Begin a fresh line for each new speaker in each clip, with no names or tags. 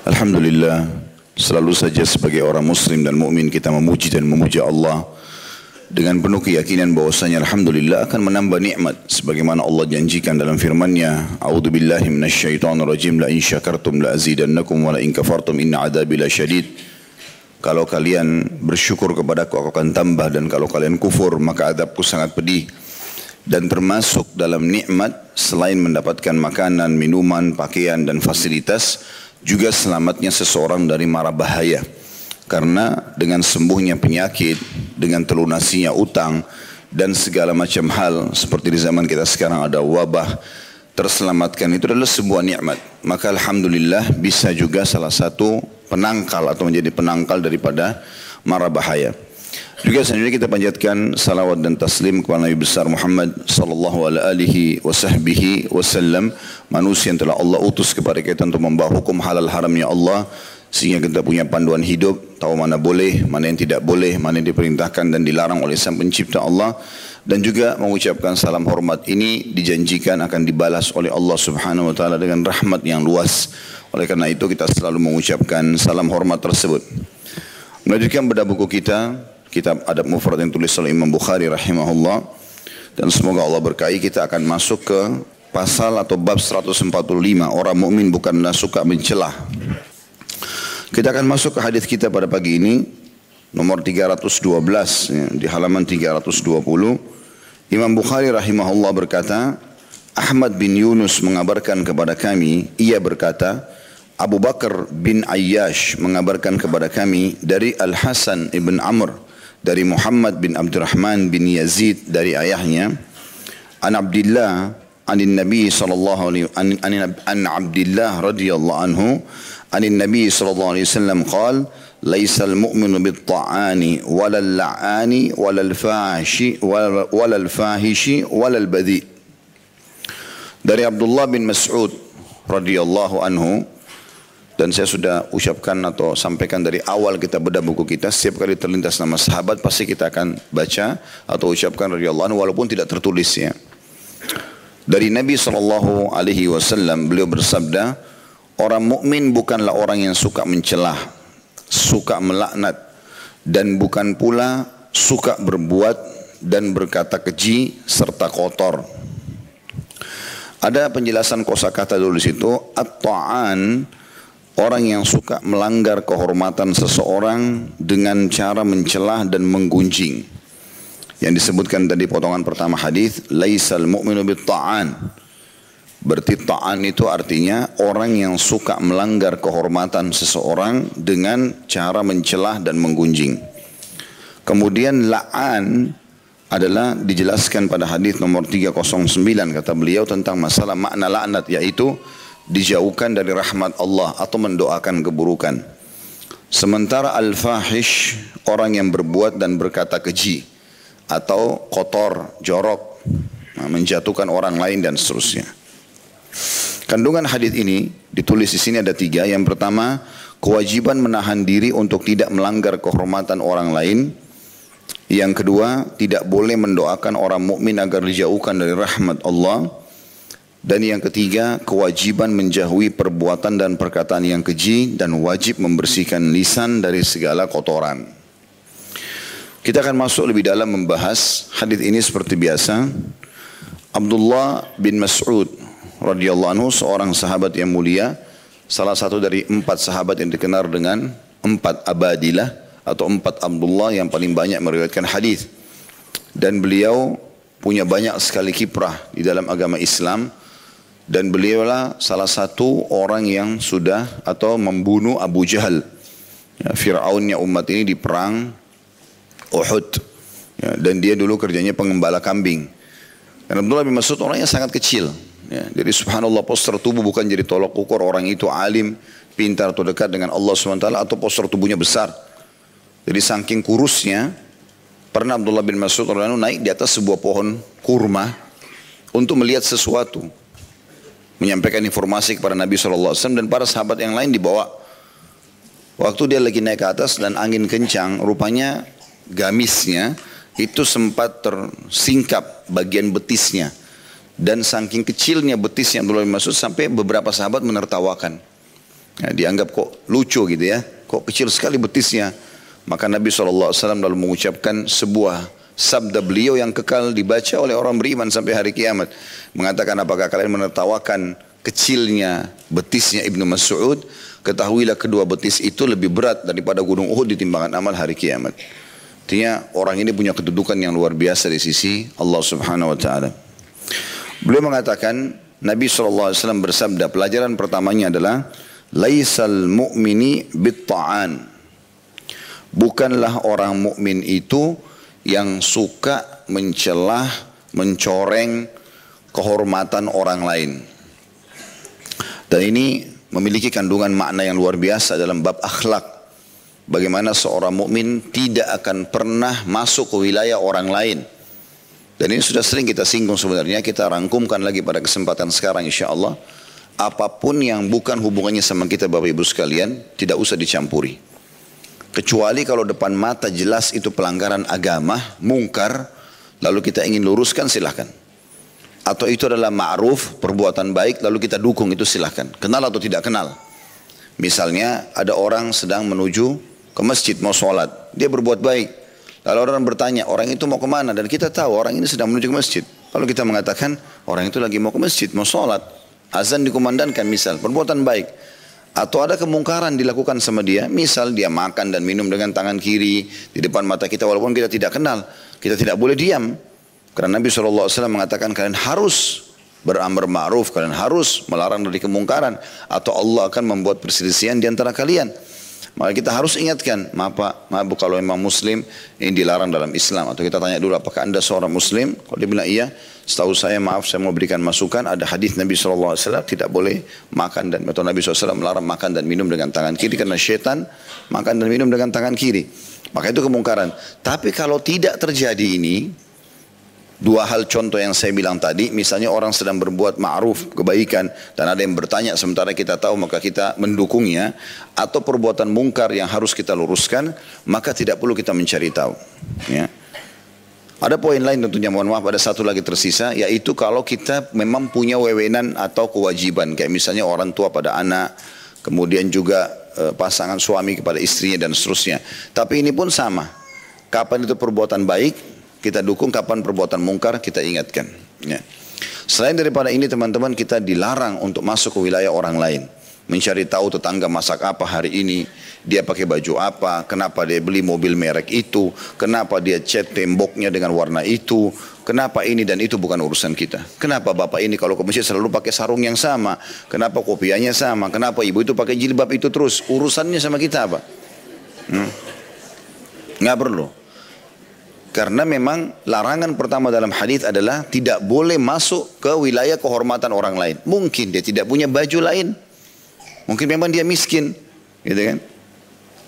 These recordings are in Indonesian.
Alhamdulillah selalu saja sebagai orang muslim dan mukmin kita memuji dan memuja Allah dengan penuh keyakinan bahwasanya alhamdulillah akan menambah nikmat sebagaimana Allah janjikan dalam firman-Nya A'udzubillahi minasyaitonirrajim la in syakartum la azidannakum wa la in kafartum inna adzabi lasyadid Kalau kalian bersyukur kepadaku aku akan tambah dan kalau kalian kufur maka adabku sangat pedih. Dan termasuk dalam nikmat selain mendapatkan makanan, minuman, pakaian dan fasilitas juga selamatnya seseorang dari mara bahaya. Karena dengan sembuhnya penyakit, dengan terlunasinya utang, dan segala macam hal seperti di zaman kita sekarang ada wabah, terselamatkan itu adalah sebuah nikmat. Maka Alhamdulillah bisa juga salah satu penangkal atau menjadi penangkal daripada mara bahaya. Juga selanjutnya kita panjatkan salawat dan taslim kepada Nabi besar Muhammad sallallahu alaihi wasallam manusia yang telah Allah utus kepada kita untuk membawa hukum halal haramnya Allah sehingga kita punya panduan hidup tahu mana boleh mana yang tidak boleh mana yang diperintahkan dan dilarang oleh sang pencipta Allah. Dan juga mengucapkan salam hormat ini dijanjikan akan dibalas oleh Allah Subhanahu wa taala dengan rahmat yang luas. Oleh karena itu kita selalu mengucapkan salam hormat tersebut. Melanjutkan bedah buku kita kitab adab mufrad yang tulis oleh Imam Bukhari rahimahullah. Dan semoga Allah berkahi kita akan masuk ke pasal atau bab 145 orang mukmin bukanlah suka mencelah. Kita akan masuk ke hadis kita pada pagi ini nomor 312 ya, di halaman 320 Imam Bukhari rahimahullah berkata Ahmad bin Yunus mengabarkan kepada kami ia berkata Abu Bakar bin Ayyash mengabarkan kepada kami dari Al Hasan ibn Amr dari Muhammad bin Abdurrahman bin Yazid dari ayahnya an Abdullah an Nabi sallallahu alaihi an, an Abdullah radhiyallahu anhu an Nabi sallallahu alaihi wasallam قال ليس المؤمن بالطعان ولا اللعان ولا الفاحش ولا الفاحش ولا البذيء dari Abdullah bin Mas'ud radhiyallahu anhu Dan saya sudah ucapkan atau sampaikan dari awal kita bedah buku kita, setiap kali terlintas nama sahabat pasti kita akan baca atau ucapkan radhiyallahu anhu walaupun tidak tertulis ya. Dari Nabi sallallahu alaihi wasallam beliau bersabda, orang mukmin bukanlah orang yang suka mencelah, suka melaknat dan bukan pula suka berbuat dan berkata keji serta kotor. Ada penjelasan kosakata dulu di situ, at-ta'an Orang yang suka melanggar kehormatan seseorang dengan cara mencelah dan menggunjing. Yang disebutkan tadi potongan pertama hadis, laisal mu'minu ta'an. Berarti ta'an itu artinya orang yang suka melanggar kehormatan seseorang dengan cara mencelah dan menggunjing. Kemudian la'an adalah dijelaskan pada hadis nomor 309 kata beliau tentang masalah makna laknat yaitu dijauhkan dari rahmat Allah atau mendoakan keburukan. Sementara al-fahish orang yang berbuat dan berkata keji atau kotor, jorok, menjatuhkan orang lain dan seterusnya. Kandungan hadis ini ditulis di sini ada tiga. Yang pertama, kewajiban menahan diri untuk tidak melanggar kehormatan orang lain. Yang kedua, tidak boleh mendoakan orang mukmin agar dijauhkan dari rahmat Allah. Dan yang ketiga, kewajiban menjauhi perbuatan dan perkataan yang keji dan wajib membersihkan lisan dari segala kotoran. Kita akan masuk lebih dalam membahas hadis ini seperti biasa. Abdullah bin Mas'ud radhiyallahu anhu seorang sahabat yang mulia, salah satu dari empat sahabat yang dikenal dengan empat abadilah atau empat Abdullah yang paling banyak meriwayatkan hadis. Dan beliau punya banyak sekali kiprah di dalam agama Islam dan beliaulah salah satu orang yang sudah atau membunuh Abu Jahal. Ya, Fir'aunnya umat ini di perang Uhud. Ya, dan dia dulu kerjanya pengembala kambing. Dan Abdullah bin Mas'ud orangnya sangat kecil. Ya, jadi subhanallah poster tubuh bukan jadi tolok ukur orang itu alim, pintar atau dekat dengan Allah SWT atau poster tubuhnya besar. Jadi saking kurusnya, pernah Abdullah bin Mas'ud naik di atas sebuah pohon kurma untuk melihat sesuatu menyampaikan informasi kepada Nabi SAW dan para sahabat yang lain dibawa. Waktu dia lagi naik ke atas dan angin kencang, rupanya gamisnya itu sempat tersingkap bagian betisnya. Dan saking kecilnya betisnya Abdullah bin Mas'ud sampai beberapa sahabat menertawakan. Ya, dianggap kok lucu gitu ya, kok kecil sekali betisnya. Maka Nabi SAW lalu mengucapkan sebuah sabda beliau yang kekal dibaca oleh orang beriman sampai hari kiamat. Mengatakan apakah kalian menertawakan kecilnya betisnya Ibnu Mas'ud? Ketahuilah kedua betis itu lebih berat daripada gunung Uhud di timbangan amal hari kiamat. Artinya orang ini punya kedudukan yang luar biasa di sisi Allah Subhanahu wa taala. Beliau mengatakan Nabi SAW bersabda pelajaran pertamanya adalah laisal mu'mini bitta'an. Bukanlah orang mukmin itu yang suka mencelah, mencoreng kehormatan orang lain. Dan ini memiliki kandungan makna yang luar biasa dalam bab akhlak. Bagaimana seorang mukmin tidak akan pernah masuk ke wilayah orang lain. Dan ini sudah sering kita singgung sebenarnya, kita rangkumkan lagi pada kesempatan sekarang insya Allah. Apa pun yang bukan hubungannya sama kita Bapak Ibu sekalian, tidak usah dicampuri. Kecuali kalau depan mata jelas itu pelanggaran agama, mungkar, lalu kita ingin luruskan silahkan atau itu adalah ma'ruf, perbuatan baik, lalu kita dukung itu silahkan. Kenal atau tidak kenal. Misalnya ada orang sedang menuju ke masjid mau sholat, dia berbuat baik. Lalu orang bertanya, orang itu mau ke mana? Dan kita tahu orang ini sedang menuju ke masjid. Lalu kita mengatakan, orang itu lagi mau ke masjid, mau sholat. Azan dikumandangkan misal, perbuatan baik. Atau ada kemungkaran dilakukan sama dia, misal dia makan dan minum dengan tangan kiri di depan mata kita walaupun kita tidak kenal. Kita tidak boleh diam. Karena Nabi SAW mengatakan kalian harus beramar ma'ruf, kalian harus melarang dari kemungkaran. Atau Allah akan membuat perselisihan di antara kalian. Maka kita harus ingatkan, maaf Pak, maaf Bu kalau memang Muslim ini dilarang dalam Islam. Atau kita tanya dulu apakah anda seorang Muslim? Kalau dia bilang iya, setahu saya maaf saya mau berikan masukan. Ada hadis Nabi SAW tidak boleh makan dan atau Nabi SAW melarang makan dan minum dengan tangan kiri karena syaitan makan dan minum dengan tangan kiri. Maka itu kemungkaran. Tapi kalau tidak terjadi ini, Dua hal contoh yang saya bilang tadi, misalnya orang sedang berbuat ma'ruf, kebaikan, dan ada yang bertanya sementara kita tahu maka kita mendukungnya, atau perbuatan mungkar yang harus kita luruskan, maka tidak perlu kita mencari tahu. Ya. Ada poin lain tentunya, mohon maaf ada satu lagi tersisa, yaitu kalau kita memang punya wewenan atau kewajiban, kayak misalnya orang tua pada anak, kemudian juga e, pasangan suami kepada istrinya dan seterusnya. Tapi ini pun sama, kapan itu perbuatan baik, kita dukung kapan perbuatan mungkar kita ingatkan. Ya. Selain daripada ini teman-teman kita dilarang untuk masuk ke wilayah orang lain. Mencari tahu tetangga masak apa hari ini, dia pakai baju apa, kenapa dia beli mobil merek itu, kenapa dia cat temboknya dengan warna itu, kenapa ini dan itu bukan urusan kita. Kenapa bapak ini kalau ke masjid selalu pakai sarung yang sama, kenapa kopiannya sama, kenapa ibu itu pakai jilbab itu terus, urusannya sama kita apa? Hmm? Nggak perlu. Karena memang larangan pertama dalam hadis adalah tidak boleh masuk ke wilayah kehormatan orang lain. Mungkin dia tidak punya baju lain. Mungkin memang dia miskin, gitu kan?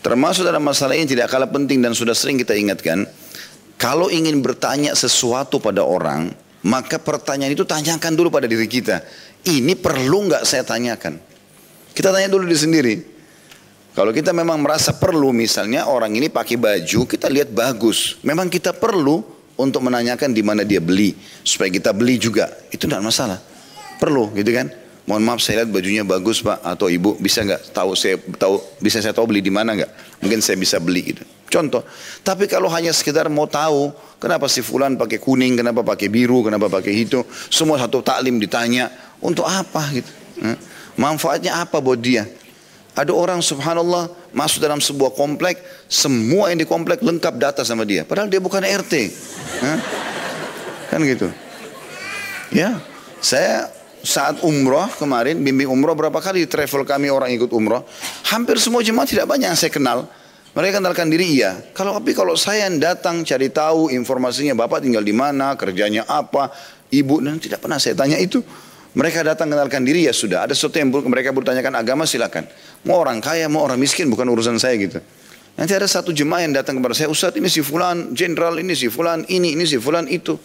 Termasuk dalam masalah ini tidak kalah penting dan sudah sering kita ingatkan, kalau ingin bertanya sesuatu pada orang, maka pertanyaan itu tanyakan dulu pada diri kita. Ini perlu nggak saya tanyakan? Kita tanya dulu di sendiri. Kalau kita memang merasa perlu misalnya orang ini pakai baju, kita lihat bagus. Memang kita perlu untuk menanyakan di mana dia beli. Supaya kita beli juga. Itu tidak masalah. Perlu gitu kan. Mohon maaf saya lihat bajunya bagus pak atau ibu bisa nggak tahu saya tahu bisa saya tahu beli di mana nggak? Mungkin saya bisa beli gitu. Contoh. Tapi kalau hanya sekedar mau tahu kenapa si fulan pakai kuning, kenapa pakai biru, kenapa pakai itu, semua satu taklim ditanya untuk apa gitu? Manfaatnya apa buat dia? Ada orang subhanallah masuk dalam sebuah komplek, semua yang di komplek lengkap data sama dia. Padahal dia bukan RT. Hah? Kan gitu. Ya, saya saat umroh kemarin, bimbing umroh berapa kali travel kami orang ikut umroh. Hampir semua jemaah tidak banyak yang saya kenal. Mereka kenalkan diri iya. Kalau tapi kalau saya yang datang cari tahu informasinya bapak tinggal di mana, kerjanya apa, ibu dan tidak pernah saya tanya itu. Mereka datang kenalkan diri ya sudah. Ada sesuatu yang mereka bertanyakan agama silakan. Mau orang kaya, mau orang miskin bukan urusan saya gitu. Nanti ada satu jemaah yang datang kepada saya, Ustaz ini si fulan, jenderal ini si fulan, ini, ini si fulan, itu.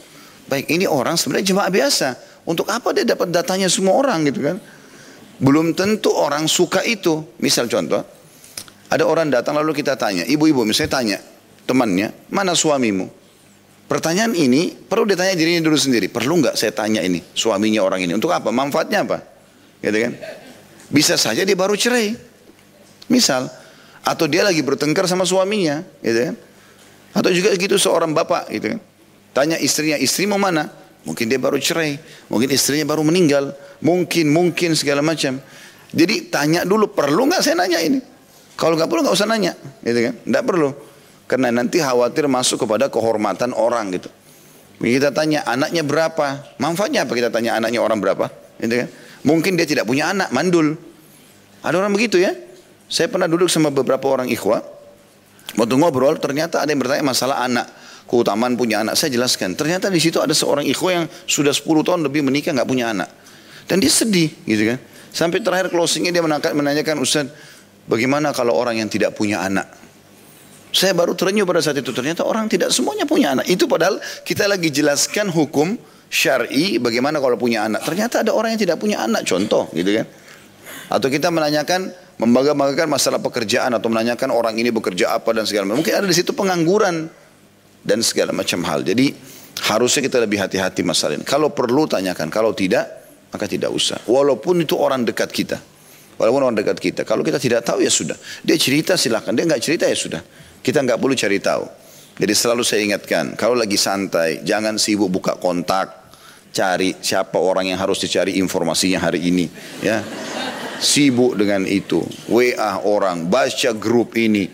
Baik ini orang sebenarnya jemaah biasa. Untuk apa dia dapat datanya semua orang gitu kan. Belum tentu orang suka itu. Misal contoh, ada orang datang lalu kita tanya, ibu-ibu misalnya tanya temannya, mana suamimu? Pertanyaan ini perlu ditanya dirinya dulu sendiri. Perlu nggak saya tanya ini suaminya orang ini? Untuk apa? Manfaatnya apa? Gitu kan? Bisa saja dia baru cerai. Misal, atau dia lagi bertengkar sama suaminya, gitu kan? Atau juga gitu seorang bapak, gitu kan? Tanya istrinya, istri mau mana? Mungkin dia baru cerai, mungkin istrinya baru meninggal, mungkin, mungkin segala macam. Jadi tanya dulu, perlu nggak saya nanya ini? Kalau nggak perlu nggak usah nanya, gitu kan? Nggak perlu, karena nanti khawatir masuk kepada kehormatan orang gitu. Kita tanya anaknya berapa, manfaatnya apa kita tanya anaknya orang berapa, gitu kan? Mungkin dia tidak punya anak, mandul. Ada orang begitu ya? Saya pernah duduk sama beberapa orang ikhwah. Waktu ngobrol ternyata ada yang bertanya masalah anak. Keutamaan punya anak. Saya jelaskan. Ternyata di situ ada seorang ikhwah yang sudah 10 tahun lebih menikah nggak punya anak. Dan dia sedih gitu kan. Sampai terakhir closingnya dia menanyakan Ustaz. Bagaimana kalau orang yang tidak punya anak? Saya baru terenyuh pada saat itu. Ternyata orang tidak semuanya punya anak. Itu padahal kita lagi jelaskan hukum syar'i bagaimana kalau punya anak. Ternyata ada orang yang tidak punya anak. Contoh gitu kan. Atau kita menanyakan membangga-banggakan masalah pekerjaan atau menanyakan orang ini bekerja apa dan segala macam. Mungkin ada di situ pengangguran dan segala macam hal. Jadi harusnya kita lebih hati-hati masalah ini. Kalau perlu tanyakan, kalau tidak maka tidak usah. Walaupun itu orang dekat kita. Walaupun orang dekat kita. Kalau kita tidak tahu ya sudah. Dia cerita silahkan. Dia nggak cerita ya sudah. Kita nggak perlu cari tahu. Jadi selalu saya ingatkan, kalau lagi santai, jangan sibuk buka kontak, cari siapa orang yang harus dicari informasinya hari ini, ya sibuk dengan itu. WA orang, baca grup ini.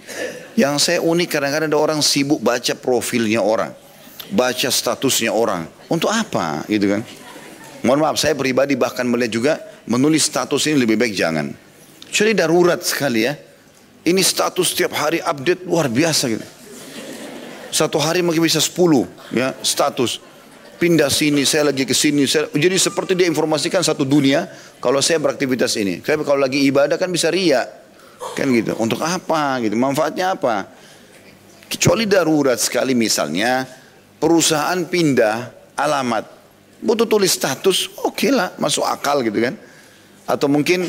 Yang saya unik kadang-kadang ada orang sibuk baca profilnya orang. Baca statusnya orang. Untuk apa gitu kan? Mohon maaf saya pribadi bahkan melihat juga menulis status ini lebih baik jangan. Jadi darurat sekali ya. Ini status setiap hari update luar biasa gitu. Satu hari mungkin bisa 10 ya status pindah sini, saya lagi ke sini. Saya, jadi seperti dia informasikan satu dunia kalau saya beraktivitas ini. Tapi kalau lagi ibadah kan bisa ria. Kan gitu. Untuk apa gitu? Manfaatnya apa? Kecuali darurat sekali misalnya perusahaan pindah alamat. Butuh tulis status, oke okay lah, masuk akal gitu kan. Atau mungkin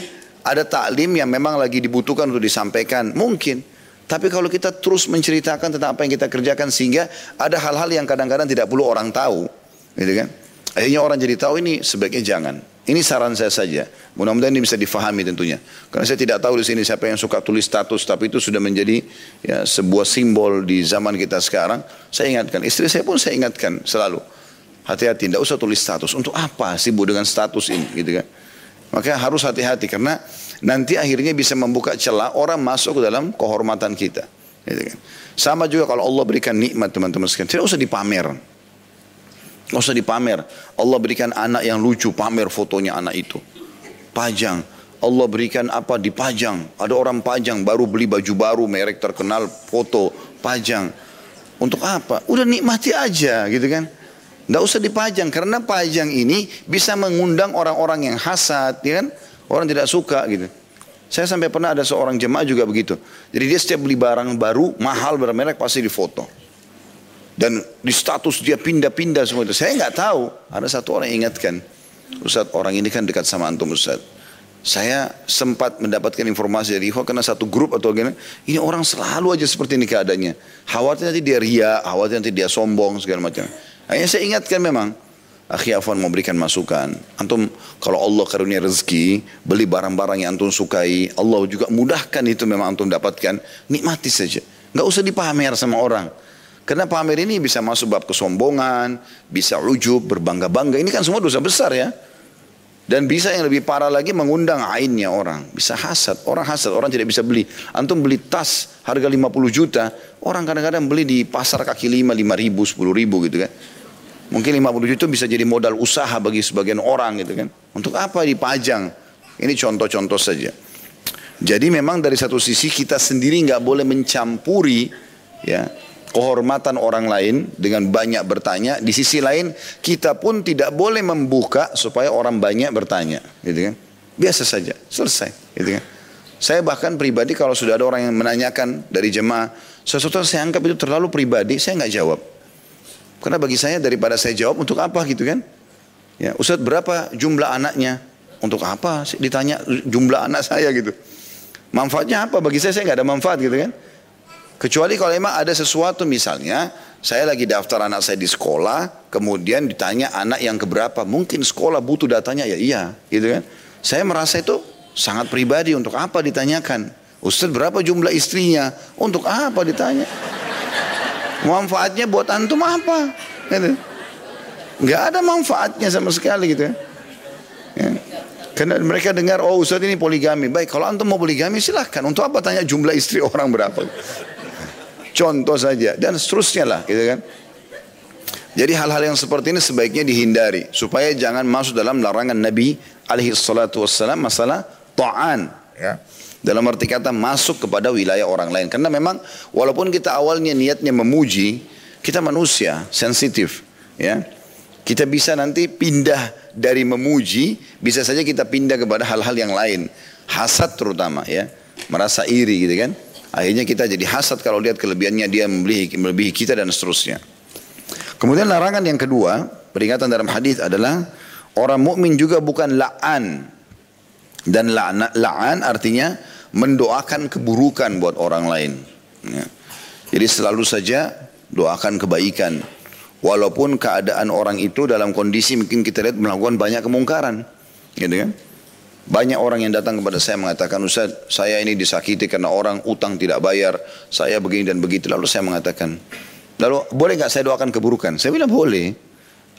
ada taklim yang memang lagi dibutuhkan untuk disampaikan, mungkin. Tapi kalau kita terus menceritakan tentang apa yang kita kerjakan sehingga ada hal-hal yang kadang-kadang tidak perlu orang tahu. Gitu kan? Akhirnya orang jadi tahu ini sebaiknya jangan. Ini saran saya saja. Mudah-mudahan ini bisa difahami tentunya. Karena saya tidak tahu di sini siapa yang suka tulis status, tapi itu sudah menjadi ya, sebuah simbol di zaman kita sekarang. Saya ingatkan, istri saya pun saya ingatkan selalu. Hati-hati, tidak usah tulis status. Untuk apa sibuk dengan status ini, gitu kan? Maka harus hati-hati karena nanti akhirnya bisa membuka celah orang masuk ke dalam kehormatan kita. Gitu kan? Sama juga kalau Allah berikan nikmat teman-teman sekalian, tidak usah dipamer. Nggak usah dipamer. Allah berikan anak yang lucu, pamer fotonya anak itu. Pajang. Allah berikan apa dipajang. Ada orang pajang baru beli baju baru, merek terkenal, foto, pajang. Untuk apa? Udah nikmati aja gitu kan. Nggak usah dipajang karena pajang ini bisa mengundang orang-orang yang hasad, ya kan? Orang tidak suka gitu. Saya sampai pernah ada seorang jemaah juga begitu. Jadi dia setiap beli barang baru, mahal bermerek pasti difoto. Dan di status dia pindah-pindah semua itu. Saya nggak tahu. Ada satu orang yang ingatkan. Ustaz orang ini kan dekat sama antum Ustaz. Saya sempat mendapatkan informasi dari Ikhwan karena satu grup atau gimana. Ini orang selalu aja seperti ini keadaannya. Khawatir nanti dia ria, khawatir nanti dia sombong segala macam. Akhirnya saya ingatkan memang. Akhi Afwan memberikan masukan. Antum kalau Allah karunia rezeki, beli barang-barang yang antum sukai, Allah juga mudahkan itu memang antum dapatkan, nikmati saja. Nggak usah dipamer sama orang. Karena pamer ini bisa masuk bab kesombongan, bisa ujub, berbangga-bangga. Ini kan semua dosa besar ya. Dan bisa yang lebih parah lagi mengundang ainnya orang. Bisa hasad. Orang hasad, orang tidak bisa beli. Antum beli tas harga 50 juta. Orang kadang-kadang beli di pasar kaki lima, 5 ribu, 10 ribu gitu kan. Mungkin 50 juta bisa jadi modal usaha bagi sebagian orang gitu kan. Untuk apa dipajang? Ini contoh-contoh saja. Jadi memang dari satu sisi kita sendiri nggak boleh mencampuri ya kehormatan orang lain dengan banyak bertanya. Di sisi lain kita pun tidak boleh membuka supaya orang banyak bertanya, gitu kan? Biasa saja, selesai, gitu kan? Saya bahkan pribadi kalau sudah ada orang yang menanyakan dari jemaah, sesuatu yang saya anggap itu terlalu pribadi, saya nggak jawab. Karena bagi saya daripada saya jawab untuk apa gitu kan? Ya, Ustaz berapa jumlah anaknya? Untuk apa ditanya jumlah anak saya gitu? Manfaatnya apa? Bagi saya saya nggak ada manfaat gitu kan? Kecuali kalau memang ada sesuatu misalnya, saya lagi daftar anak saya di sekolah, kemudian ditanya anak yang keberapa, mungkin sekolah butuh datanya, ya iya, gitu kan. Saya merasa itu sangat pribadi untuk apa ditanyakan. Ustaz berapa jumlah istrinya? Untuk apa ditanya? Manfaatnya buat antum apa? Gitu. Gak ada manfaatnya sama sekali gitu ya. ya. Karena mereka dengar, oh Ustaz ini poligami. Baik, kalau antum mau poligami silahkan. Untuk apa tanya jumlah istri orang berapa? Contoh saja. Dan seterusnya lah gitu kan. Jadi hal-hal yang seperti ini sebaiknya dihindari. Supaya jangan masuk dalam larangan Nabi alaihi salatu wassalam masalah ta'an. Ya dalam arti kata masuk kepada wilayah orang lain. Karena memang walaupun kita awalnya niatnya memuji, kita manusia, sensitif. ya Kita bisa nanti pindah dari memuji, bisa saja kita pindah kepada hal-hal yang lain. Hasad terutama ya, merasa iri gitu kan. Akhirnya kita jadi hasad kalau lihat kelebihannya dia melebihi, kita dan seterusnya. Kemudian larangan yang kedua, peringatan dalam hadis adalah orang mukmin juga bukan la'an. Dan la'an artinya mendoakan keburukan buat orang lain. Ya. Jadi selalu saja doakan kebaikan. Walaupun keadaan orang itu dalam kondisi mungkin kita lihat melakukan banyak kemungkaran. Gitu kan? Banyak orang yang datang kepada saya mengatakan, Ustaz, saya ini disakiti karena orang utang tidak bayar, saya begini dan begitu. Lalu saya mengatakan, lalu boleh nggak saya doakan keburukan? Saya bilang boleh.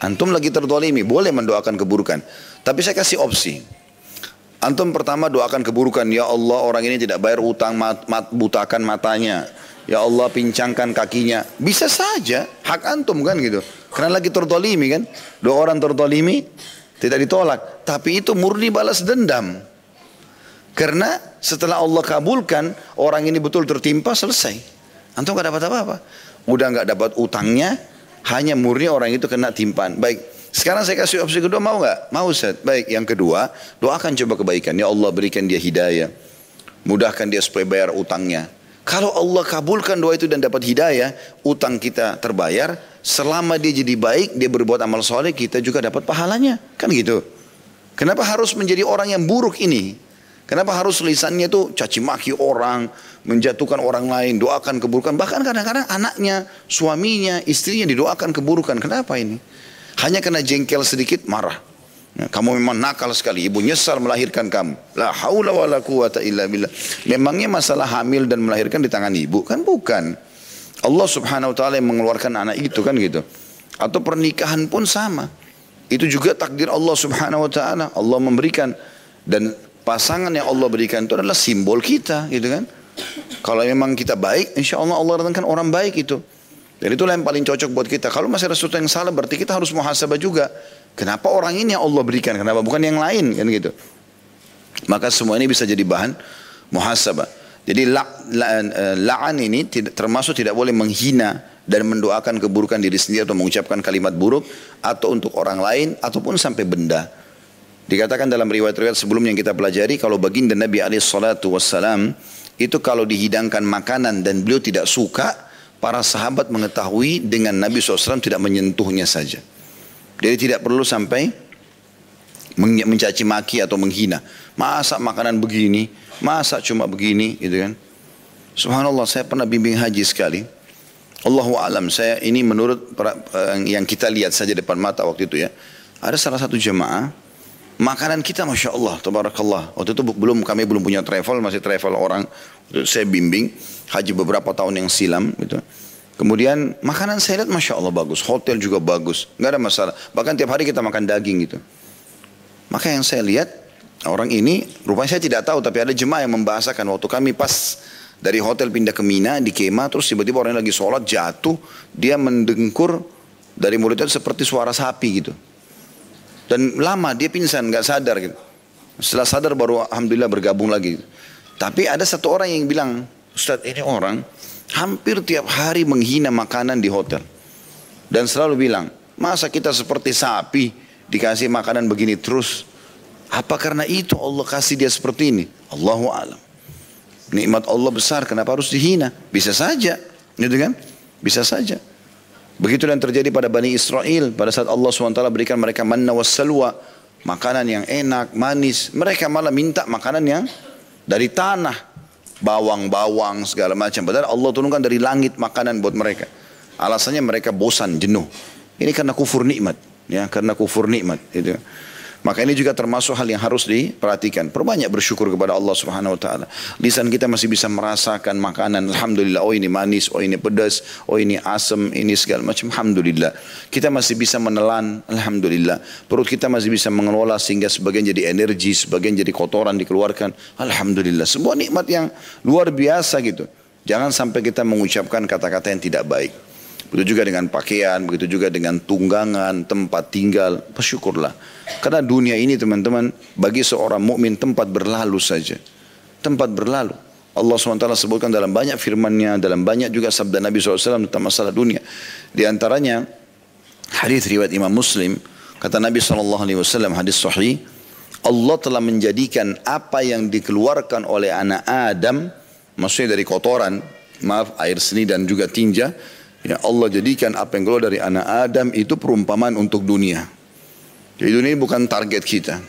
Antum lagi terdolimi, boleh mendoakan keburukan. Tapi saya kasih opsi. Antum pertama doakan keburukan. Ya Allah orang ini tidak bayar utang, mat, mat, butakan matanya. Ya Allah pincangkan kakinya. Bisa saja. Hak antum kan gitu. Karena lagi tertolimi kan. Dua orang tertolimi tidak ditolak. Tapi itu murni balas dendam. Karena setelah Allah kabulkan orang ini betul tertimpa selesai. Antum gak dapat apa-apa. Udah gak dapat utangnya. Hanya murni orang itu kena timpan. Baik. Sekarang saya kasih opsi kedua mau nggak? Mau Ustaz. Baik, yang kedua, doakan coba kebaikan. Ya Allah berikan dia hidayah. Mudahkan dia supaya bayar utangnya. Kalau Allah kabulkan doa itu dan dapat hidayah, utang kita terbayar, selama dia jadi baik, dia berbuat amal soleh, kita juga dapat pahalanya. Kan gitu. Kenapa harus menjadi orang yang buruk ini? Kenapa harus lisannya itu caci maki orang, menjatuhkan orang lain, doakan keburukan. Bahkan kadang-kadang anaknya, suaminya, istrinya didoakan keburukan. Kenapa ini? Hanya kena jengkel sedikit marah. Kamu memang nakal sekali. Ibu nyesal melahirkan kamu. La haula wa quwata illa billah. Memangnya masalah hamil dan melahirkan di tangan ibu? Kan bukan. Allah subhanahu wa ta'ala yang mengeluarkan anak itu kan gitu. Atau pernikahan pun sama. Itu juga takdir Allah subhanahu wa ta'ala. Allah memberikan. Dan pasangan yang Allah berikan itu adalah simbol kita gitu kan. Kalau memang kita baik, insya Allah Allah datangkan orang baik itu. Dan itulah yang paling cocok buat kita. Kalau masih ada sesuatu yang salah berarti kita harus muhasabah juga. Kenapa orang ini yang Allah berikan? Kenapa bukan yang lain? Kan gitu. Maka semua ini bisa jadi bahan muhasabah. Jadi la'an la, ini tidak, termasuk tidak boleh menghina dan mendoakan keburukan diri sendiri atau mengucapkan kalimat buruk atau untuk orang lain ataupun sampai benda. Dikatakan dalam riwayat-riwayat sebelumnya yang kita pelajari kalau baginda Nabi alaihi itu kalau dihidangkan makanan dan beliau tidak suka para sahabat mengetahui dengan Nabi SAW tidak menyentuhnya saja. Jadi tidak perlu sampai mencaci maki atau menghina. Masa makanan begini, masa cuma begini gitu kan. Subhanallah saya pernah bimbing haji sekali. Allahu alam saya ini menurut eh, yang kita lihat saja depan mata waktu itu ya. Ada salah satu jemaah makanan kita masya Allah, tabarakallah. Waktu itu belum kami belum punya travel, masih travel orang. Saya bimbing haji beberapa tahun yang silam gitu. Kemudian makanan saya lihat Masya Allah bagus, hotel juga bagus, nggak ada masalah. Bahkan tiap hari kita makan daging gitu. Maka yang saya lihat orang ini, rupanya saya tidak tahu, tapi ada jemaah yang membahasakan waktu kami pas dari hotel pindah ke Mina di Kema, terus tiba-tiba orang lagi sholat jatuh, dia mendengkur dari mulutnya seperti suara sapi gitu. Dan lama dia pingsan, nggak sadar gitu. Setelah sadar baru alhamdulillah bergabung lagi. Tapi ada satu orang yang bilang, Ustaz ini orang hampir tiap hari menghina makanan di hotel. Dan selalu bilang, masa kita seperti sapi dikasih makanan begini terus? Apa karena itu Allah kasih dia seperti ini? Allahu alam. Nikmat Allah besar, kenapa harus dihina? Bisa saja, gitu kan? Bisa saja. Begitu yang terjadi pada Bani Israel pada saat Allah SWT berikan mereka manna was salwa, makanan yang enak, manis. Mereka malah minta makanan yang dari tanah bawang-bawang segala macam. Padahal Allah turunkan dari langit makanan buat mereka. Alasannya mereka bosan, jenuh. Ini karena kufur nikmat, ya, karena kufur nikmat. Itu. Maka ini juga termasuk hal yang harus diperhatikan. Perbanyak bersyukur kepada Allah Subhanahu wa taala. Lisan kita masih bisa merasakan makanan, alhamdulillah. Oh ini manis, oh ini pedas, oh ini asam, ini segala macam. Alhamdulillah. Kita masih bisa menelan, alhamdulillah. Perut kita masih bisa mengelola sehingga sebagian jadi energi, sebagian jadi kotoran dikeluarkan. Alhamdulillah. Semua nikmat yang luar biasa gitu. Jangan sampai kita mengucapkan kata-kata yang tidak baik. Begitu juga dengan pakaian, begitu juga dengan tunggangan, tempat tinggal. Bersyukurlah. Karena dunia ini teman-teman, bagi seorang mukmin tempat berlalu saja. Tempat berlalu. Allah SWT sebutkan dalam banyak firmannya, dalam banyak juga sabda Nabi SAW tentang masalah dunia. Di antaranya, hadis riwayat Imam Muslim, kata Nabi SAW hadis sahih, Allah telah menjadikan apa yang dikeluarkan oleh anak Adam, maksudnya dari kotoran, maaf air seni dan juga tinja, Ya Allah jadikan apa yang keluar dari anak Adam itu perumpamaan untuk dunia. Jadi dunia ini bukan target kita.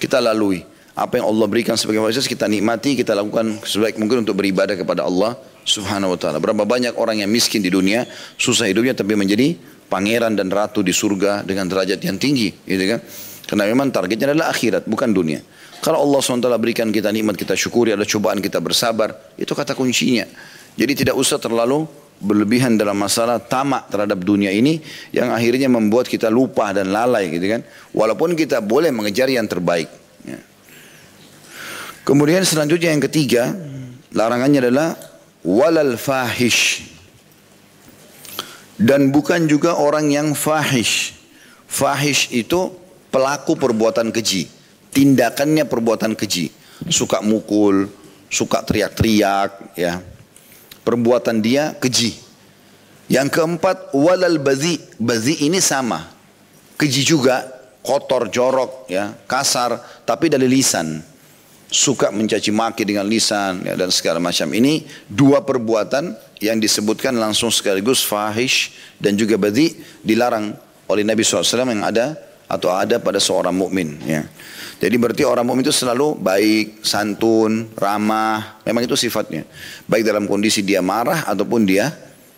Kita lalui. Apa yang Allah berikan sebagai fasilitas kita nikmati, kita lakukan sebaik mungkin untuk beribadah kepada Allah subhanahu wa ta'ala. Berapa banyak orang yang miskin di dunia, susah hidupnya tapi menjadi pangeran dan ratu di surga dengan derajat yang tinggi. Gitu kan? Karena memang targetnya adalah akhirat, bukan dunia. Kalau Allah SWT berikan kita nikmat, kita syukuri, ada cobaan kita bersabar, itu kata kuncinya. Jadi tidak usah terlalu berlebihan dalam masalah tamak terhadap dunia ini yang akhirnya membuat kita lupa dan lalai gitu kan. Walaupun kita boleh mengejar yang terbaik. Ya. Kemudian selanjutnya yang ketiga larangannya adalah walal fahish dan bukan juga orang yang fahish. Fahish itu pelaku perbuatan keji, tindakannya perbuatan keji, suka mukul, suka teriak-teriak, ya perbuatan dia keji. Yang keempat walal bazi. Bazi ini sama. Keji juga, kotor, jorok, ya, kasar, tapi dari lisan. Suka mencaci maki dengan lisan ya, dan segala macam. Ini dua perbuatan yang disebutkan langsung sekaligus fahish dan juga bazi dilarang oleh Nabi SAW yang ada atau ada pada seorang mukmin. Ya. Jadi berarti orang mukmin itu selalu baik, santun, ramah. Memang itu sifatnya. Baik dalam kondisi dia marah ataupun dia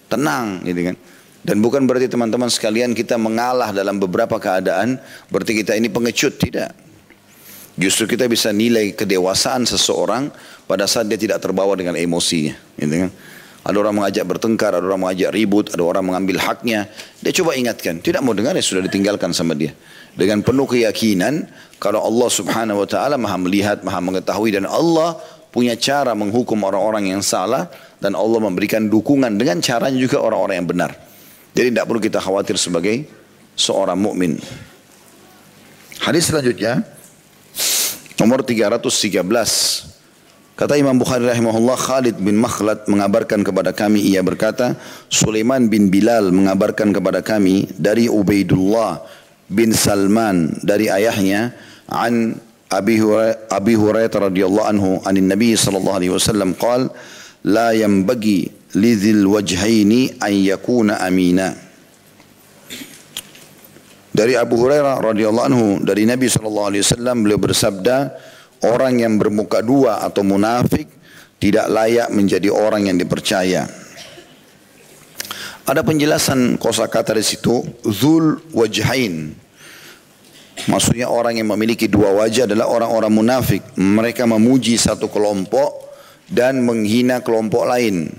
tenang gitu kan. Dan bukan berarti teman-teman sekalian kita mengalah dalam beberapa keadaan berarti kita ini pengecut, tidak. Justru kita bisa nilai kedewasaan seseorang pada saat dia tidak terbawa dengan emosinya, gitu kan. Ada orang mengajak bertengkar, ada orang mengajak ribut, ada orang mengambil haknya. Dia coba ingatkan, tidak mau dengar ya sudah ditinggalkan sama dia. Dengan penuh keyakinan kalau Allah subhanahu wa ta'ala maha melihat, maha mengetahui dan Allah punya cara menghukum orang-orang yang salah dan Allah memberikan dukungan dengan caranya juga orang-orang yang benar. Jadi tidak perlu kita khawatir sebagai seorang mukmin. Hadis selanjutnya nomor 313 Kata Imam Bukhari rahimahullah Khalid bin Makhlad mengabarkan kepada kami ia berkata Sulaiman bin Bilal mengabarkan kepada kami dari Ubaidullah bin Salman dari ayahnya an Abi Hurairah, Abi Hurairah radhiyallahu anhu an Nabi sallallahu alaihi wasallam qala la yambagi lidhil wajhaini an yakuna amina. Dari Abu Hurairah radhiyallahu anhu dari Nabi sallallahu alaihi wasallam beliau bersabda orang yang bermuka dua atau munafik tidak layak menjadi orang yang dipercaya. Ada penjelasan kosakata di situ zul wajhain Maksudnya orang yang memiliki dua wajah adalah orang-orang munafik. Mereka memuji satu kelompok dan menghina kelompok lain.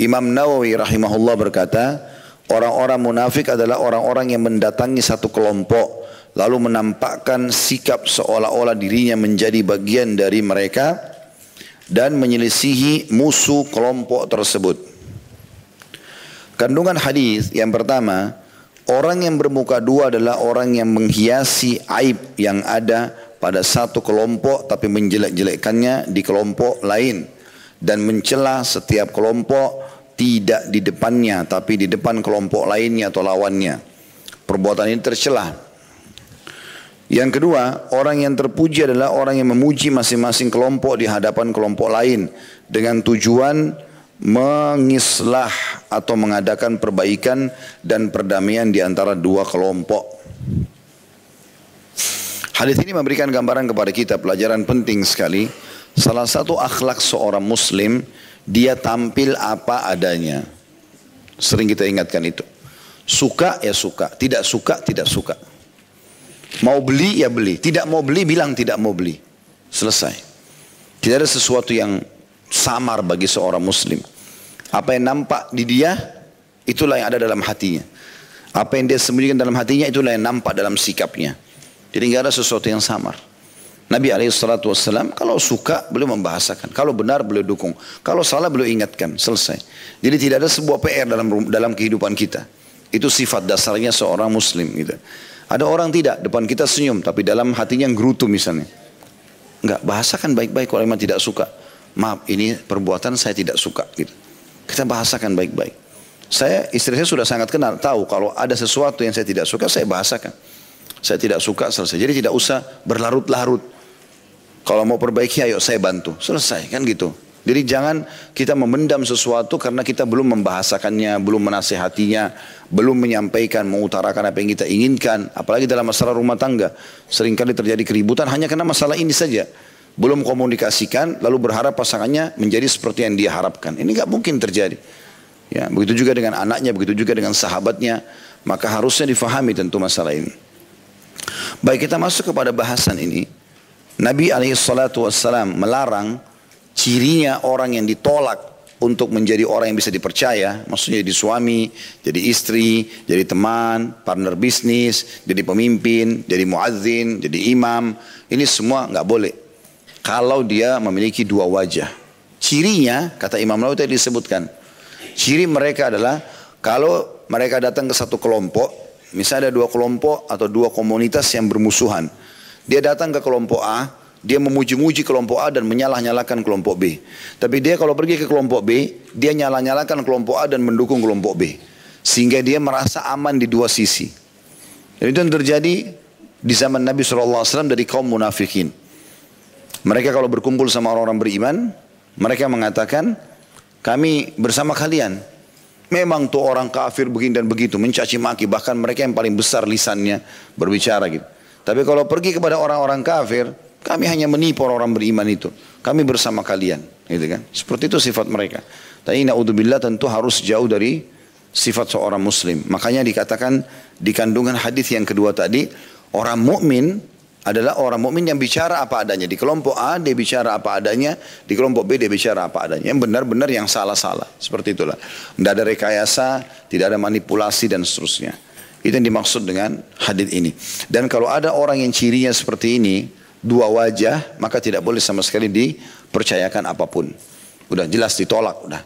Imam Nawawi rahimahullah berkata, orang-orang munafik adalah orang-orang yang mendatangi satu kelompok lalu menampakkan sikap seolah-olah dirinya menjadi bagian dari mereka dan menyelisihi musuh kelompok tersebut. Kandungan hadis yang pertama, Orang yang bermuka dua adalah orang yang menghiasi aib yang ada pada satu kelompok tapi menjelek-jelekkannya di kelompok lain dan mencela setiap kelompok tidak di depannya tapi di depan kelompok lainnya atau lawannya. Perbuatan ini tercela. Yang kedua, orang yang terpuji adalah orang yang memuji masing-masing kelompok di hadapan kelompok lain dengan tujuan mengislah atau mengadakan perbaikan dan perdamaian di antara dua kelompok. Hadis ini memberikan gambaran kepada kita pelajaran penting sekali. Salah satu akhlak seorang muslim dia tampil apa adanya. Sering kita ingatkan itu. Suka ya suka, tidak suka tidak suka. Mau beli ya beli, tidak mau beli bilang tidak mau beli. Selesai. Tidak ada sesuatu yang samar bagi seorang muslim. Apa yang nampak di dia, itulah yang ada dalam hatinya. Apa yang dia sembunyikan dalam hatinya, itulah yang nampak dalam sikapnya. Jadi nggak ada sesuatu yang samar. Nabi SAW kalau suka beliau membahasakan, kalau benar beliau dukung, kalau salah beliau ingatkan, selesai. Jadi tidak ada sebuah PR dalam dalam kehidupan kita. Itu sifat dasarnya seorang muslim gitu. Ada orang tidak, depan kita senyum, tapi dalam hatinya gerutu misalnya. Enggak, bahasakan baik-baik kalau memang tidak suka. Maaf, ini perbuatan saya tidak suka gitu. Kita bahasakan baik-baik. Saya, istri saya sudah sangat kenal, tahu kalau ada sesuatu yang saya tidak suka, saya bahasakan. Saya tidak suka, selesai. Jadi tidak usah berlarut-larut. Kalau mau perbaiki ayo saya bantu. Selesai kan gitu. Jadi jangan kita memendam sesuatu karena kita belum membahasakannya, belum menasehatinya, belum menyampaikan, mengutarakan apa yang kita inginkan. Apalagi dalam masalah rumah tangga. Seringkali terjadi keributan hanya karena masalah ini saja. Belum komunikasikan, lalu berharap pasangannya menjadi seperti yang dia harapkan. Ini nggak mungkin terjadi. Ya, begitu juga dengan anaknya, begitu juga dengan sahabatnya. Maka harusnya difahami tentu masalah ini. Baik kita masuk kepada bahasan ini. Nabi SAW melarang cirinya orang yang ditolak untuk menjadi orang yang bisa dipercaya, maksudnya jadi suami, jadi istri, jadi teman, partner bisnis, jadi pemimpin, jadi muadzin, jadi imam, ini semua nggak boleh. Kalau dia memiliki dua wajah. Cirinya, kata Imam Nawawi tadi disebutkan, ciri mereka adalah kalau mereka datang ke satu kelompok, misalnya ada dua kelompok atau dua komunitas yang bermusuhan. Dia datang ke kelompok A, dia memuji-muji kelompok A dan menyalah-nyalakan kelompok B. Tapi dia kalau pergi ke kelompok B, dia nyalah-nyalakan kelompok A dan mendukung kelompok B. Sehingga dia merasa aman di dua sisi. Dan itu yang terjadi di zaman Nabi SAW dari kaum munafikin. Mereka kalau berkumpul sama orang-orang beriman, mereka mengatakan, kami bersama kalian. Memang tuh orang kafir begini dan begitu, mencaci maki, bahkan mereka yang paling besar lisannya berbicara gitu. Tapi kalau pergi kepada orang-orang kafir, kami hanya menipu orang beriman itu. Kami bersama kalian, gitu kan? Seperti itu sifat mereka. Tapi naudzubillah tentu harus jauh dari sifat seorang muslim. Makanya dikatakan di kandungan hadis yang kedua tadi, orang mukmin adalah orang mukmin yang bicara apa adanya. Di kelompok A dia bicara apa adanya, di kelompok B dia bicara apa adanya. Yang benar-benar yang salah-salah. Seperti itulah. Tidak ada rekayasa, tidak ada manipulasi dan seterusnya. Itu yang dimaksud dengan hadis ini. Dan kalau ada orang yang cirinya seperti ini, dua wajah, maka tidak boleh sama sekali dipercayakan apa pun. Udah jelas ditolak, udah.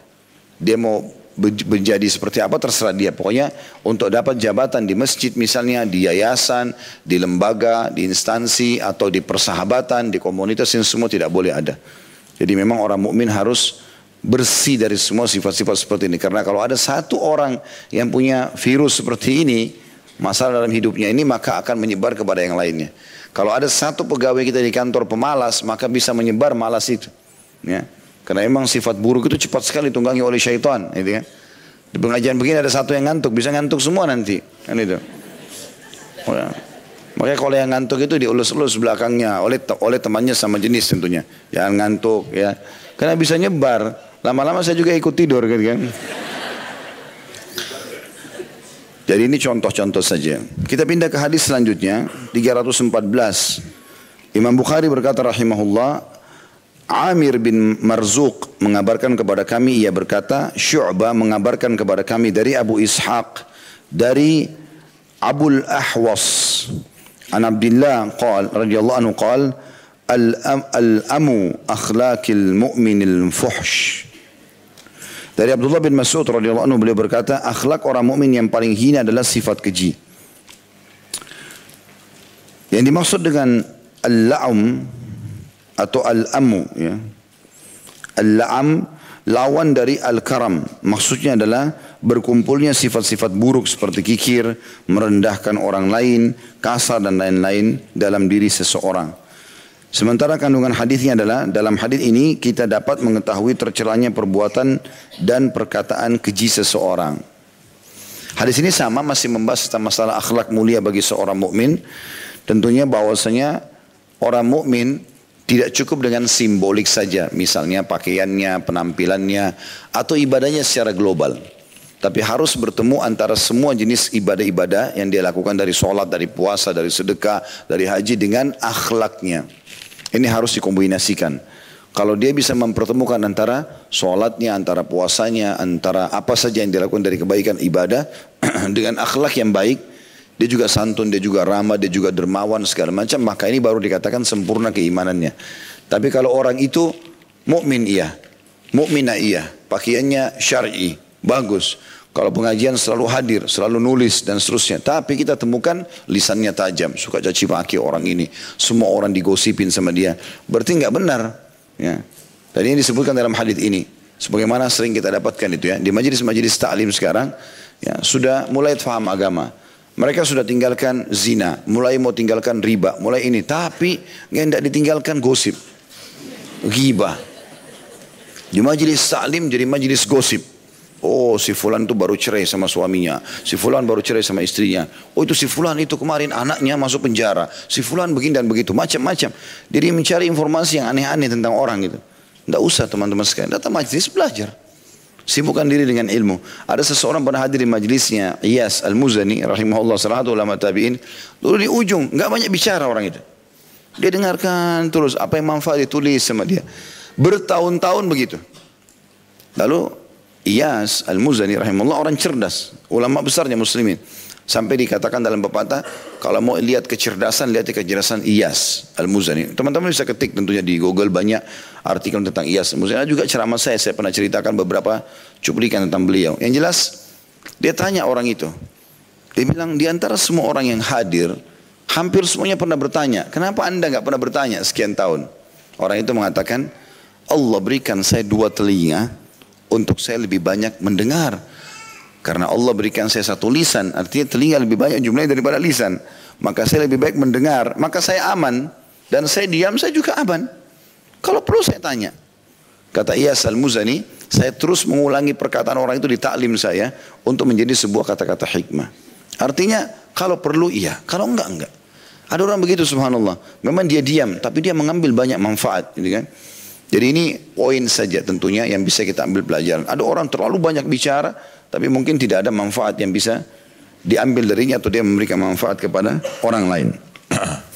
Dia mau menjadi seperti apa terserah dia. Pokoknya untuk dapat jabatan di masjid misalnya, di yayasan, di lembaga, di instansi atau di persahabatan, di komunitas yang semua tidak boleh ada. Jadi memang orang mukmin harus bersih dari semua sifat-sifat seperti ini. Karena kalau ada satu orang yang punya virus seperti ini, masalah dalam hidupnya ini maka akan menyebar kepada yang lainnya. Kalau ada satu pegawai kita di kantor pemalas maka bisa menyebar malas itu. Ya. Karena memang sifat buruk itu cepat sekali tunggangi oleh syaitan. Gitu ya. Di pengajian begini ada satu yang ngantuk, bisa ngantuk semua nanti. Kan itu. Ya. Makanya kalau yang ngantuk itu diulus-ulus belakangnya oleh oleh temannya sama jenis tentunya. Jangan ngantuk ya. Karena bisa nyebar. Lama-lama saya juga ikut tidur gitu kan. Jadi ini contoh-contoh saja. Kita pindah ke hadis selanjutnya 314. Imam Bukhari berkata rahimahullah Amir bin Marzuq mengabarkan kepada kami ia berkata Syu'bah mengabarkan kepada kami dari Abu Ishaq dari Abul Ahwas an Abdullah qal radhiyallahu anhu qal al-amu akhlaqil mu'minil fuhsh dari Abdullah bin Mas'ud radhiyallahu anhu beliau berkata, akhlak orang mukmin yang paling hina adalah sifat keji. Yang dimaksud dengan al-la'um atau al-amu ya. Al-la'am lawan dari al-karam. Maksudnya adalah berkumpulnya sifat-sifat buruk seperti kikir, merendahkan orang lain, kasar dan lain-lain dalam diri seseorang. Sementara kandungan hadisnya adalah dalam hadis ini kita dapat mengetahui tercelanya perbuatan dan perkataan keji seseorang. Hadis ini sama masih membahas tentang masalah akhlak mulia bagi seorang mukmin. Tentunya bahwasanya orang mukmin tidak cukup dengan simbolik saja, misalnya pakaiannya, penampilannya, atau ibadahnya secara global. Tapi harus bertemu antara semua jenis ibadah-ibadah yang dia lakukan dari sholat, dari puasa, dari sedekah, dari haji dengan akhlaknya. Ini harus dikombinasikan. Kalau dia bisa mempertemukan antara sholatnya, antara puasanya, antara apa saja yang dilakukan dari kebaikan ibadah dengan akhlak yang baik, dia juga santun, dia juga ramah, dia juga dermawan segala macam, maka ini baru dikatakan sempurna keimanannya. Tapi kalau orang itu mukmin iya, mukminah iya, pakaiannya syar'i, bagus. Kalau pengajian selalu hadir, selalu nulis dan seterusnya. Tapi kita temukan lisannya tajam, suka caci maki orang ini. Semua orang digosipin sama dia. Berarti nggak benar. Ya. Dan ini disebutkan dalam hadis ini. Sebagaimana sering kita dapatkan itu ya. Di majelis-majelis taklim sekarang, ya, sudah mulai faham agama. Mereka sudah tinggalkan zina, mulai mau tinggalkan riba, mulai ini. Tapi nggak ditinggalkan gosip, ghibah. Di majelis taklim jadi majelis gosip. Oh si fulan itu baru cerai sama suaminya. Si fulan baru cerai sama istrinya. Oh itu si fulan itu kemarin anaknya masuk penjara. Si fulan begini dan begitu. Macam-macam. Jadi mencari informasi yang aneh-aneh tentang orang itu. Tidak usah teman-teman sekalian. Datang majlis belajar. Sibukkan diri dengan ilmu. Ada seseorang pernah hadir di majlisnya. Iyas Al-Muzani rahimahullah salah satu ulama tabi'in. Dulu di ujung. nggak banyak bicara orang itu. Dia dengarkan terus apa yang manfaat ditulis sama dia. Bertahun-tahun begitu. Lalu Iyas Al-Muzani rahimahullah orang cerdas, ulama besarnya muslimin. Sampai dikatakan dalam pepatah, kalau mau lihat kecerdasan, lihat kecerdasan Iyas Al-Muzani. Teman-teman bisa ketik tentunya di Google banyak artikel tentang Iyas Al-Muzani. Juga ceramah saya, saya pernah ceritakan beberapa cuplikan tentang beliau. Yang jelas, dia tanya orang itu. Dia bilang, di antara semua orang yang hadir, hampir semuanya pernah bertanya, kenapa anda nggak pernah bertanya sekian tahun? Orang itu mengatakan, Allah berikan saya dua telinga, untuk saya lebih banyak mendengar. Karena Allah berikan saya satu lisan, artinya telinga lebih banyak jumlahnya daripada lisan. Maka saya lebih baik mendengar, maka saya aman. Dan saya diam, saya juga aman. Kalau perlu saya tanya. Kata Iyas al-Muzani, saya terus mengulangi perkataan orang itu di taklim saya untuk menjadi sebuah kata-kata hikmah. Artinya kalau perlu iya, kalau enggak enggak. Ada orang begitu subhanallah. Memang dia diam, tapi dia mengambil banyak manfaat. Gitu kan? Jadi ini poin saja tentunya yang bisa kita ambil pelajaran. Ada orang terlalu banyak bicara, tapi mungkin tidak ada manfaat yang bisa diambil darinya atau dia memberikan manfaat kepada orang lain.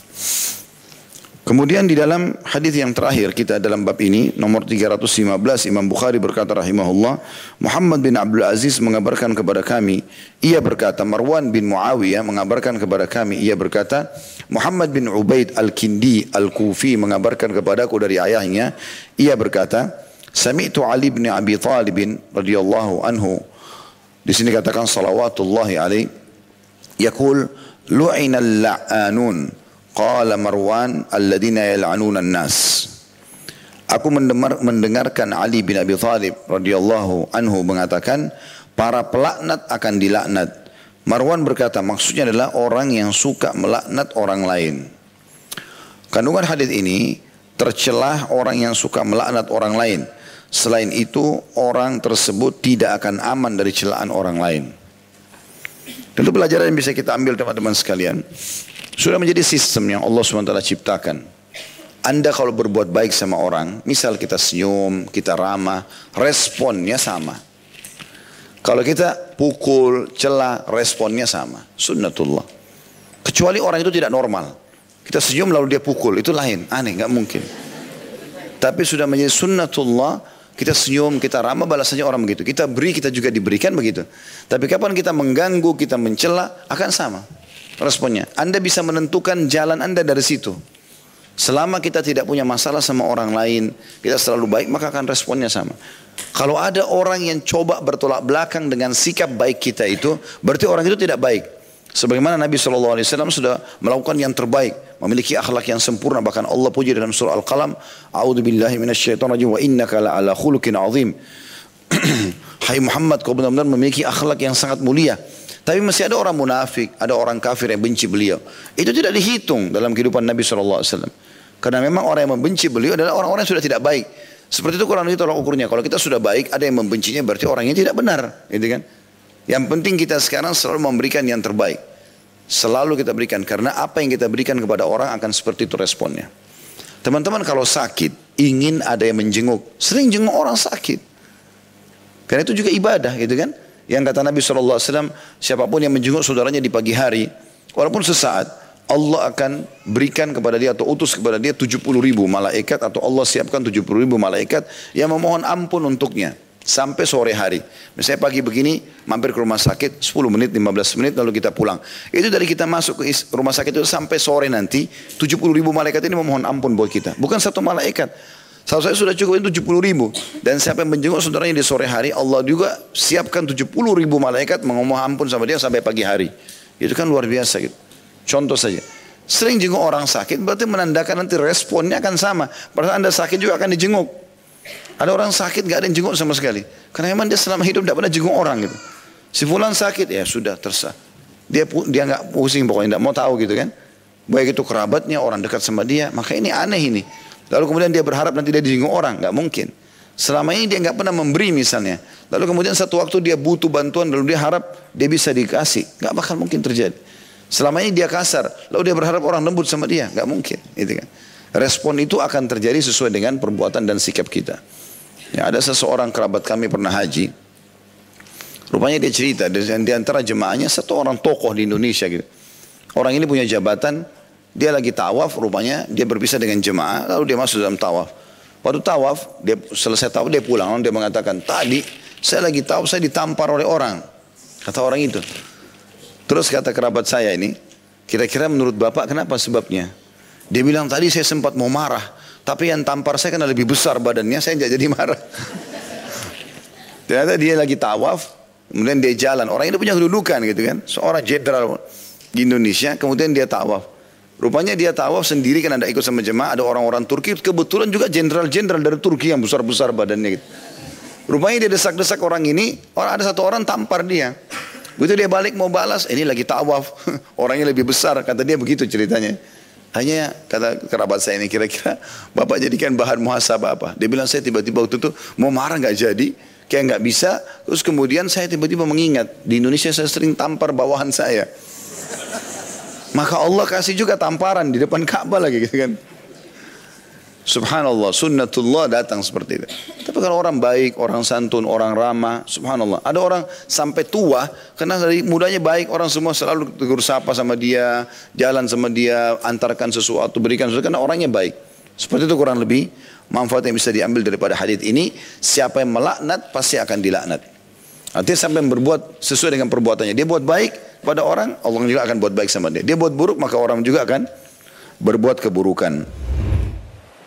Kemudian di dalam hadis yang terakhir kita dalam bab ini nomor 315 Imam Bukhari berkata rahimahullah Muhammad bin Abdul Aziz mengabarkan kepada kami ia berkata Marwan bin Muawiyah mengabarkan kepada kami ia berkata Muhammad bin Ubaid Al-Kindi Al-Kufi mengabarkan kepadaku dari ayahnya ia berkata Sami'tu Ali bin Abi Talib radhiyallahu anhu di sini katakan salawatullahi alaihi yaqul lu'ina al-la'anun Qala Marwan alladina yal'anuna nas. Aku mendengar, mendengarkan Ali bin Abi Thalib radhiyallahu anhu mengatakan para pelaknat akan dilaknat. Marwan berkata maksudnya adalah orang yang suka melaknat orang lain. Kandungan hadis ini tercelah orang yang suka melaknat orang lain. Selain itu orang tersebut tidak akan aman dari celaan orang lain. Tentu pelajaran yang bisa kita ambil teman-teman sekalian. Sudah menjadi sistem yang Allah SWT ciptakan. Anda kalau berbuat baik sama orang, misal kita senyum, kita ramah, responnya sama. Kalau kita pukul, celah, responnya sama. Sunnatullah. Kecuali orang itu tidak normal. Kita senyum lalu dia pukul, itu lain, aneh, nggak mungkin. Tapi sudah menjadi sunnatullah, kita senyum, kita ramah, balasannya orang begitu. Kita beri, kita juga diberikan begitu. Tapi kapan kita mengganggu, kita mencela, akan sama responnya. Anda bisa menentukan jalan Anda dari situ. Selama kita tidak punya masalah sama orang lain, kita selalu baik, maka akan responnya sama. Kalau ada orang yang coba bertolak belakang dengan sikap baik kita itu, berarti orang itu tidak baik. Sebagaimana Nabi SAW sudah melakukan yang terbaik, memiliki akhlak yang sempurna. Bahkan Allah puji dalam surah Al-Qalam, A'udhu billahi minasyaitonirrajim wa innaka la'ala khulukin azim. Hai Muhammad, kau benar-benar memiliki akhlak yang sangat mulia. Tapi masih ada orang munafik, ada orang kafir yang benci beliau. Itu tidak dihitung dalam kehidupan Nabi SAW. Karena memang orang yang membenci beliau adalah orang-orang yang sudah tidak baik. Seperti itu Quran itu tolak ukurnya. Kalau kita sudah baik, ada yang membencinya berarti orangnya tidak benar. Gitu kan? Yang penting kita sekarang selalu memberikan yang terbaik. Selalu kita berikan. Karena apa yang kita berikan kepada orang akan seperti itu responnya. Teman-teman kalau sakit, ingin ada yang menjenguk. Sering jenguk orang sakit. Karena itu juga ibadah gitu kan. Yang kata Nabi SAW, siapa pun yang menjenguk saudaranya di pagi hari, walaupun sesaat, Allah akan berikan kepada dia atau utus kepada dia 70 ribu malaikat atau Allah siapkan 70 ribu malaikat yang memohon ampun untuknya sampai sore hari. Misalnya pagi begini, mampir ke rumah sakit 10 menit, 15 menit lalu kita pulang. Itu dari kita masuk ke rumah sakit itu sampai sore nanti 70 ribu malaikat ini memohon ampun buat kita. Bukan satu malaikat. Kalau saya sudah cukup itu 70 ribu. Dan siapa yang menjenguk saudaranya di sore hari, Allah juga siapkan 70 ribu malaikat mengomong ampun sama dia sampai pagi hari. Itu kan luar biasa gitu. Contoh saja. Sering jenguk orang sakit berarti menandakan nanti responnya akan sama. Padahal anda sakit juga akan dijenguk. Ada orang sakit gak ada yang jenguk sama sekali. Karena memang dia selama hidup tidak pernah jenguk orang gitu. Si fulan sakit ya sudah tersah. Dia dia nggak pusing pokoknya tidak mau tahu gitu kan. Baik itu kerabatnya orang dekat sama dia. Maka ini aneh ini. Lalu kemudian dia berharap nanti dia dijenguk orang, nggak mungkin. Selama ini dia nggak pernah memberi misalnya. Lalu kemudian satu waktu dia butuh bantuan lalu dia harap dia bisa dikasih, nggak bakal mungkin terjadi. Selama ini dia kasar, lalu dia berharap orang lembut sama dia, nggak mungkin, gitu kan. Respon itu akan terjadi sesuai dengan perbuatan dan sikap kita. Ya, ada seseorang kerabat kami pernah haji. Rupanya dia cerita di antara jemaahnya satu orang tokoh di Indonesia gitu. Orang ini punya jabatan dia lagi tawaf, rupanya dia berpisah dengan jemaah, lalu dia masuk dalam tawaf. Waktu tawaf, dia selesai tawaf dia pulang, lalu dia mengatakan, tadi saya lagi tawaf, saya ditampar oleh orang. Kata orang itu. Terus kata kerabat saya ini, kira-kira menurut bapak kenapa sebabnya? Dia bilang tadi saya sempat mau marah, tapi yang tampar saya karena lebih besar badannya, saya tidak jadi marah. Ternyata dia lagi tawaf, kemudian dia jalan. Orang ini punya kedudukan gitu kan, seorang jenderal di Indonesia, kemudian dia tawaf. Rupanya dia tawaf sendiri kan ada ikut sama jemaah, ada orang-orang Turki, kebetulan juga jenderal-jenderal dari Turki yang besar-besar badannya gitu. Rupanya dia desak-desak orang ini, orang ada satu orang tampar dia. Begitu dia balik mau balas, ini lagi tawaf, orangnya lebih besar, kata dia begitu ceritanya. Hanya kata kerabat saya ini kira-kira bapak jadikan bahan muhasabah apa? Dia bilang saya tiba-tiba waktu itu mau marah nggak jadi, kayak nggak bisa. Terus kemudian saya tiba-tiba mengingat di Indonesia saya sering tampar bawahan saya. Maka Allah kasih juga tamparan di depan Ka'bah lagi gitu kan. Subhanallah, sunnatullah datang seperti itu. Tapi kalau orang baik, orang santun, orang ramah, subhanallah. Ada orang sampai tua, karena dari mudanya baik, orang semua selalu tegur sapa sama dia, jalan sama dia, antarkan sesuatu, berikan sesuatu, karena orangnya baik. Seperti itu kurang lebih manfaat yang bisa diambil daripada hadis ini. Siapa yang melaknat, pasti akan dilaknat. Artinya sampai berbuat sesuai dengan perbuatannya. Dia buat baik, pada orang, Allah juga akan buat baik sama dia. Dia buat buruk, maka orang juga akan berbuat keburukan.